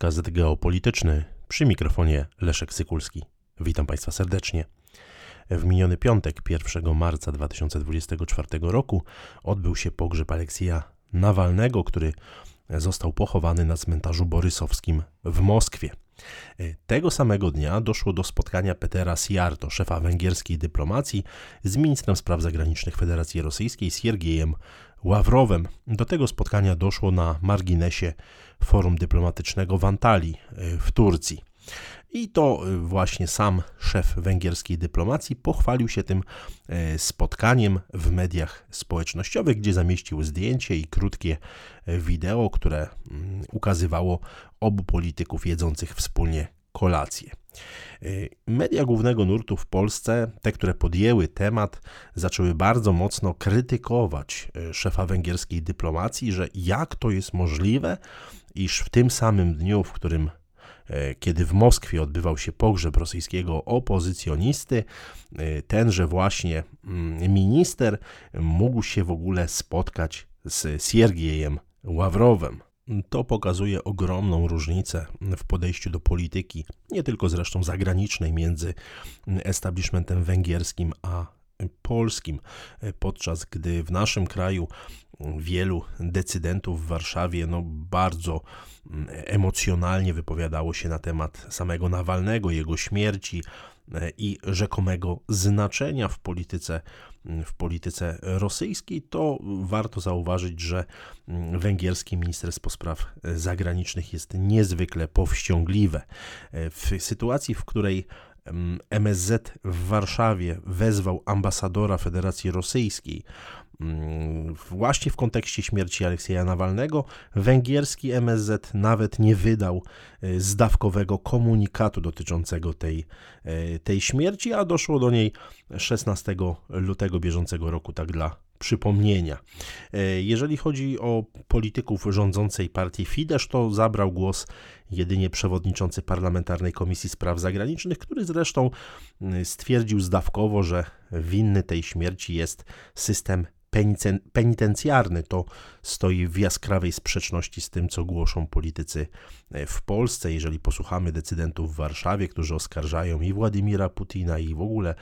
podcast geopolityczny przy mikrofonie Leszek Sykulski. Witam Państwa serdecznie. W miniony piątek, 1 marca 2024 roku, odbył się pogrzeb Aleksija Nawalnego, który został pochowany na cmentarzu borysowskim w Moskwie. Tego samego dnia doszło do spotkania Petera Siarto, szefa węgierskiej dyplomacji, z ministrem spraw zagranicznych Federacji Rosyjskiej Siergiejem Ławrowem. Do tego spotkania doszło na marginesie forum dyplomatycznego w Antalii e, w Turcji. I to e, właśnie sam szef węgierskiej dyplomacji pochwalił się tym e, spotkaniem w mediach społecznościowych, gdzie zamieścił zdjęcie i krótkie wideo, które mm, ukazywało obu polityków jedzących wspólnie kolację. Y, media głównego nurtu w Polsce, te, które podjęły temat, zaczęły bardzo mocno krytykować y, szefa węgierskiej dyplomacji, że jak to jest możliwe, iż w tym samym dniu, w którym y, kiedy w Moskwie odbywał się pogrzeb rosyjskiego opozycjonisty, tenże właśnie mm, minister mógł się w ogóle spotkać z Siergiejem Ławrowem. To pokazuje ogromną różnicę w podejściu do polityki, nie tylko zresztą zagranicznej, między establishmentem węgierskim a polskim, podczas gdy w naszym kraju wielu decydentów w Warszawie no, bardzo emocjonalnie wypowiadało się na temat samego Nawalnego, jego śmierci, i rzekomego znaczenia w polityce, w polityce rosyjskiej, to warto zauważyć, że węgierski minister spraw zagranicznych jest niezwykle powściągliwe. W sytuacji, w której MSZ w Warszawie wezwał ambasadora Federacji Rosyjskiej, Mm, właśnie w kontekście śmierci Aleksieja Nawalnego, węgierski MSZ nawet nie wydał e, zdawkowego komunikatu dotyczącego tej, e, tej śmierci, a doszło do niej 16 lutego bieżącego roku, tak dla przypomnienia. E, jeżeli chodzi o polityków rządzącej partii Fidesz, to zabrał głos jedynie przewodniczący Parlamentarnej Komisji Spraw Zagranicznych, który zresztą stwierdził zdawkowo, że winny tej śmierci jest system penitencjarny. To stoi w jaskrawej sprzeczności z tym, co głoszą politycy e, w Polsce. Jeżeli posłuchamy decydentów w Warszawie, którzy oskarżają i Władimira Putina, i w ogóle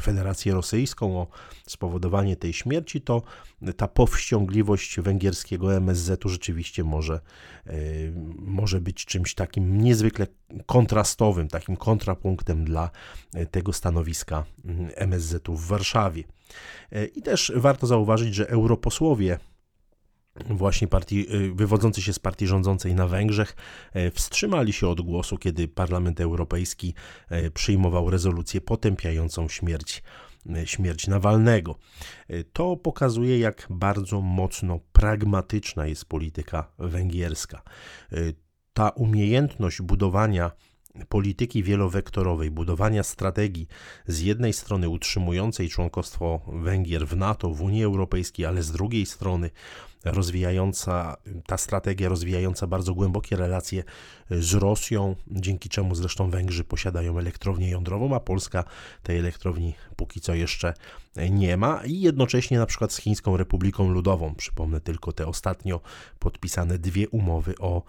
Federację Rosyjską o spowodowanie tej śmierci, to ta powściągliwość węgierskiego MSZ-u rzeczywiście może, e, może być czymś takim niezwykle kontrastowym, takim kontrapunktem dla e, tego stanowiska MSZ-u w Warszawie. E, I też warto zauważyć, że europosłowie właśnie partii, e, wywodzący się z partii rządzącej na Węgrzech e, wstrzymali się od głosu, kiedy Parlament Europejski przyjmował rezolucję potępiającą śmierć śmierć Nawalnego. To pokazuje, jak bardzo mocno pragmatyczna jest polityka węgierska. Ta umiejętność budowania polityki wielowektorowej, budowania strategii z jednej strony utrzymującej członkostwo Węgier w NATO, w Unii Europejskiej, ale z drugiej strony rozwijająca, ta strategia rozwijająca bardzo głębokie relacje z Rosją, dzięki czemu zresztą Węgrzy posiadają elektrownię jądrową, a Polska tej elektrowni póki co jeszcze nie ma i jednocześnie na przykład z Chińską Republiką Ludową. Przypomnę tylko te ostatnio podpisane dwie umowy o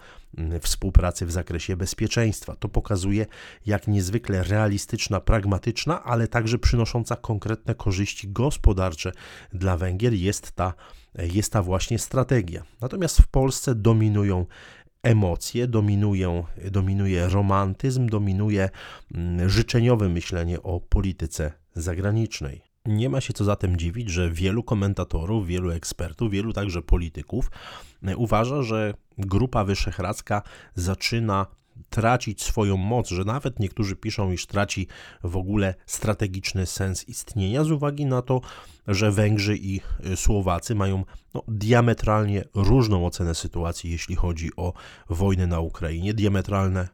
współpracy w zakresie bezpieczeństwa. To pokazuje, jak niezwykle realistyczna, pragmatyczna, ale także przynosząca konkretne korzyści gospodarcze dla Węgier jest ta jest ta właśnie strategia. Natomiast w Polsce dominują emocje, dominują, dominuje romantyzm, dominuje mm, życzeniowe myślenie o polityce zagranicznej. Nie ma się co zatem dziwić, że wielu komentatorów, wielu ekspertów, wielu także polityków e, uważa, że Grupa Wyszehradzka zaczyna tracić swoją moc, że nawet niektórzy piszą, iż traci w ogóle strategiczny sens istnienia z uwagi na to, że Węgrzy i y, Słowacy mają no, diametralnie różną ocenę sytuacji, jeśli chodzi o wojnę na Ukrainie, diametralne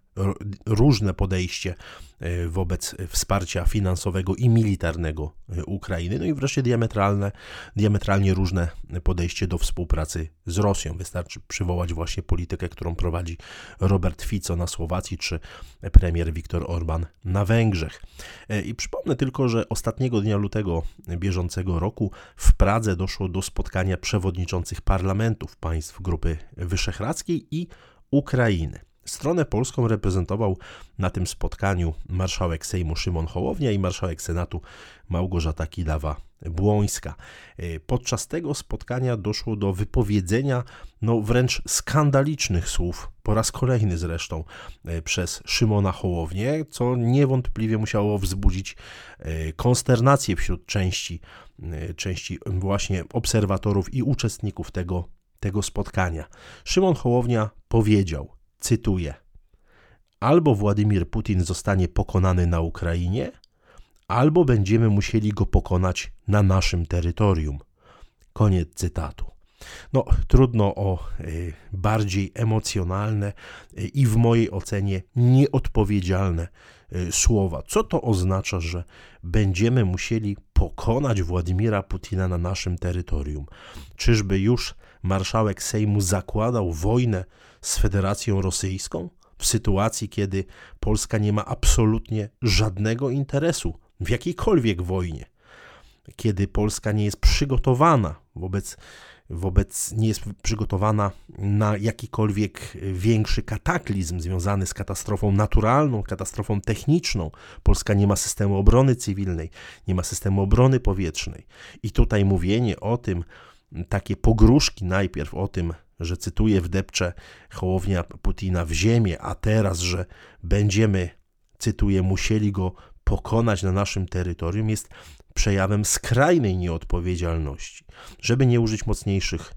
różne podejście e, wobec wsparcia finansowego i militarnego e, Ukrainy, no i wreszcie diametralne, diametralnie różne podejście do współpracy z Rosją. Wystarczy przywołać właśnie politykę, którą prowadzi Robert Fico na Słowacji, czy premier Viktor Orban na Węgrzech. I przypomnę tylko, że ostatniego dnia lutego bieżącego roku w Pradze doszło do spotkania przewodniczących parlamentów państw Grupy Wyszehradzkiej i Ukrainy. Stronę polską reprezentował na tym spotkaniu marszałek Sejmu Szymon Hołownia i marszałek Senatu Małgorzata Kidawa-Błońska. E, podczas tego spotkania doszło do wypowiedzenia no, wręcz skandalicznych słów, po raz kolejny zresztą, e, przez Szymona Hołownię, co niewątpliwie musiało wzbudzić e, konsternację wśród części, części właśnie obserwatorów i uczestników tego, tego spotkania. Szymon Hołownia powiedział, cytuję: Albo Władimir Putin zostanie pokonany na Ukrainie, albo będziemy musieli go pokonać na naszym terytorium. Koniec cytatu. No, trudno o y, bardziej emocjonalne y, i w mojej ocenie nieodpowiedzialne y, słowa. Co to oznacza, że będziemy musieli pokonać Władimira Putina na naszym terytorium? Czyżby już marszałek Sejmu zakładał wojnę z Federacją Rosyjską? W sytuacji, kiedy Polska nie ma absolutnie żadnego interesu w jakiejkolwiek wojnie, kiedy Polska nie jest przygotowana wobec, wobec nie jest przygotowana na jakikolwiek większy kataklizm związany z katastrofą naturalną, katastrofą techniczną. Polska nie ma systemu obrony cywilnej, nie ma systemu obrony powietrznej. I tutaj mówienie o tym, takie pogróżki najpierw o tym, że cytuję w depcze Hołownia Putina w ziemię, a teraz, że będziemy, cytuję, musieli go pokonać na naszym terytorium, jest przejawem skrajnej nieodpowiedzialności, żeby nie użyć mocniejszych,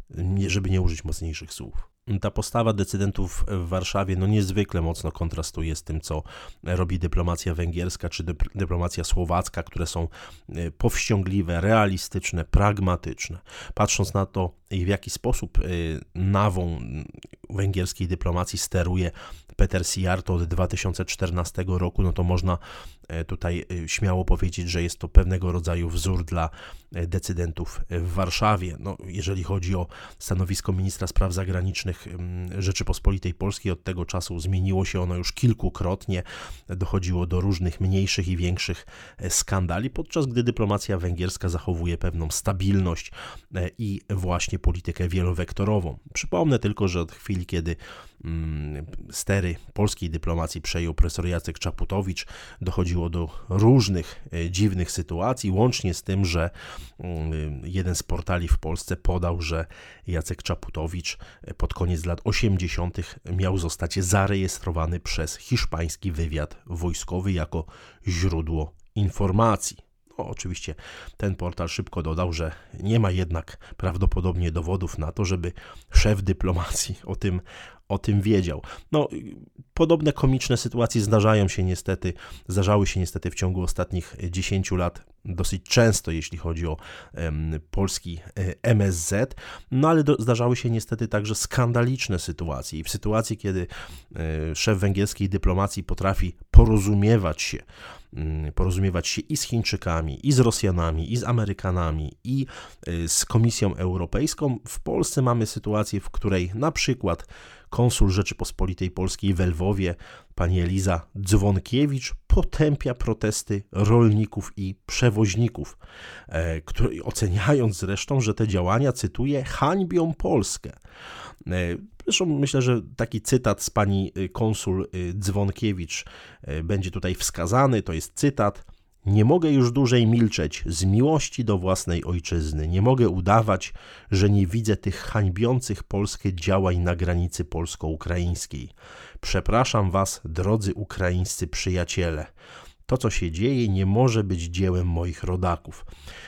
żeby nie użyć mocniejszych słów ta postawa decydentów w Warszawie no niezwykle mocno kontrastuje z tym, co robi dyplomacja węgierska czy dyplomacja słowacka, które są e, powściągliwe, realistyczne, pragmatyczne. Patrząc na to, w jaki sposób e, nawą węgierskiej dyplomacji steruje Peter Sijarto od 2014 roku, no to można e, tutaj śmiało powiedzieć, że jest to pewnego rodzaju wzór dla decydentów w Warszawie. No, jeżeli chodzi o stanowisko ministra spraw zagranicznych Rzeczypospolitej Polskiej, od tego czasu zmieniło się ono już kilkukrotnie. Dochodziło do różnych mniejszych i większych e, skandali, podczas gdy dyplomacja węgierska zachowuje pewną stabilność e, i właśnie politykę wielowektorową. Przypomnę tylko, że od chwili, kiedy Mm, stery polskiej dyplomacji przejął profesor Jacek Czaputowicz. Dochodziło do różnych e, dziwnych sytuacji, łącznie z tym, że mm, jeden z portali w Polsce podał, że Jacek Czaputowicz e, pod koniec lat 80. miał zostać zarejestrowany przez hiszpański wywiad wojskowy jako źródło informacji. No, oczywiście ten portal szybko dodał, że nie ma jednak prawdopodobnie dowodów na to, żeby szef dyplomacji o tym, o tym wiedział. No, podobne komiczne sytuacje zdarzają się niestety, zdarzały się niestety w ciągu ostatnich 10 lat dosyć często, jeśli chodzi o polski e, MSZ, no ale do, zdarzały się niestety także skandaliczne sytuacje. I w sytuacji, kiedy e, szef węgierskiej dyplomacji potrafi porozumiewać się, mm, porozumiewać się i z Chińczykami, i z Rosjanami, i z Amerykanami, i e, z Komisją Europejską, w Polsce mamy sytuację, w której na przykład konsul Rzeczypospolitej Polskiej w Lwowie, pani Eliza Dzwonkiewicz, potępia protesty rolników i przewoźników, e, który, oceniając zresztą, że te działania, cytuję, hańbią Polskę. E, zresztą myślę, że taki cytat z pani e, konsul Dzwonkiewicz będzie tutaj wskazany. To jest cytat. Nie mogę już dłużej milczeć z miłości do własnej ojczyzny. Nie mogę udawać, że nie widzę tych hańbiących Polskę działań na granicy polsko-ukraińskiej. Przepraszam Was, drodzy ukraińscy przyjaciele. To, co się dzieje, nie może być dziełem moich rodaków.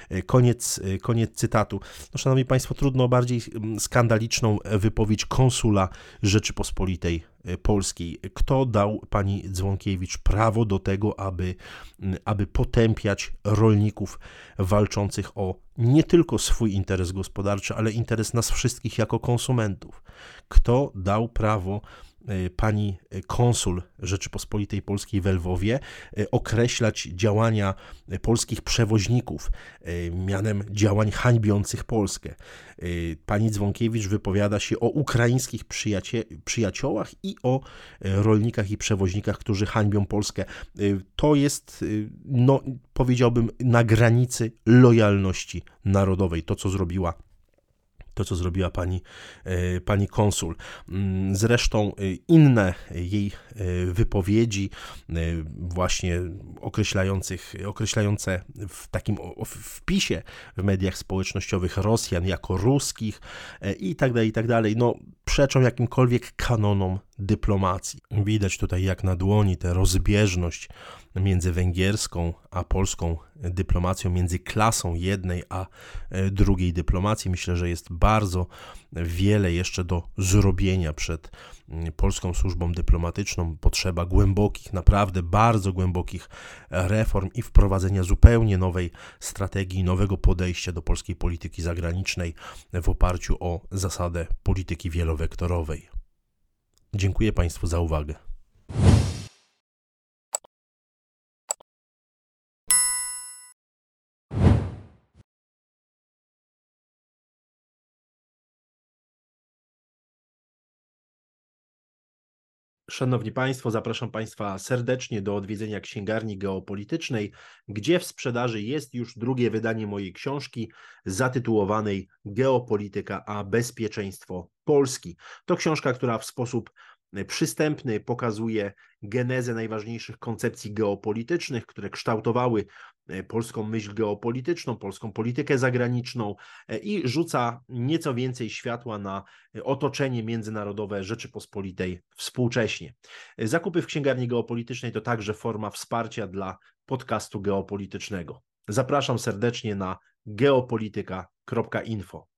E, koniec, e, koniec cytatu. No, szanowni Państwo, trudno bardziej mm, skandaliczną wypowiedź konsula Rzeczypospolitej e, Polskiej. Kto dał pani Dzwonkiewicz prawo do tego, aby, mm, aby potępiać rolników walczących o nie tylko swój interes gospodarczy, ale interes nas wszystkich jako konsumentów? Kto dał prawo E, pani konsul Rzeczypospolitej Polskiej w Lwowie e, określać działania polskich przewoźników e, mianem działań hańbiących Polskę. Pani Dzwonkiewicz wypowiada się o ukraińskich przyjacie, przyjaciołach i o rolnikach i przewoźnikach, którzy hańbią Polskę. To jest, no, powiedziałbym, na granicy lojalności narodowej, to co zrobiła to, co zrobiła pani, e, pani konsul. Mm, zresztą e, inne jej e, wypowiedzi, właśnie określających, określające w takim wpisie w mediach społecznościowych Rosjan jako ruskich i tak dalej, i tak dalej, no przeczą jakimkolwiek kanonom dyplomacji. Widać tutaj jak na dłoni tę rozbieżność między węgierską a polską dyplomacją, między klasą jednej a e, drugiej dyplomacji. Myślę, że jest bardzo wiele jeszcze do zrobienia przed mm, polską służbą dyplomatyczną. Potrzeba głębokich, naprawdę bardzo głębokich reform i wprowadzenia zupełnie nowej strategii, nowego podejścia do polskiej polityki zagranicznej w oparciu o zasadę polityki wielowektorowej. Dziękuję Państwu za uwagę. Szanowni Państwo, zapraszam Państwa serdecznie do odwiedzenia księgarni geopolitycznej, gdzie w sprzedaży jest już drugie wydanie mojej książki zatytułowanej Geopolityka a bezpieczeństwo Polski. To książka, która w sposób przystępny pokazuje genezę najważniejszych koncepcji geopolitycznych, które kształtowały e, polską myśl geopolityczną, polską politykę zagraniczną e, i rzuca nieco więcej światła na e, otoczenie międzynarodowe Rzeczypospolitej współcześnie. Zakupy w księgarni geopolitycznej to także forma wsparcia dla podcastu geopolitycznego. Zapraszam serdecznie na geopolityka.info.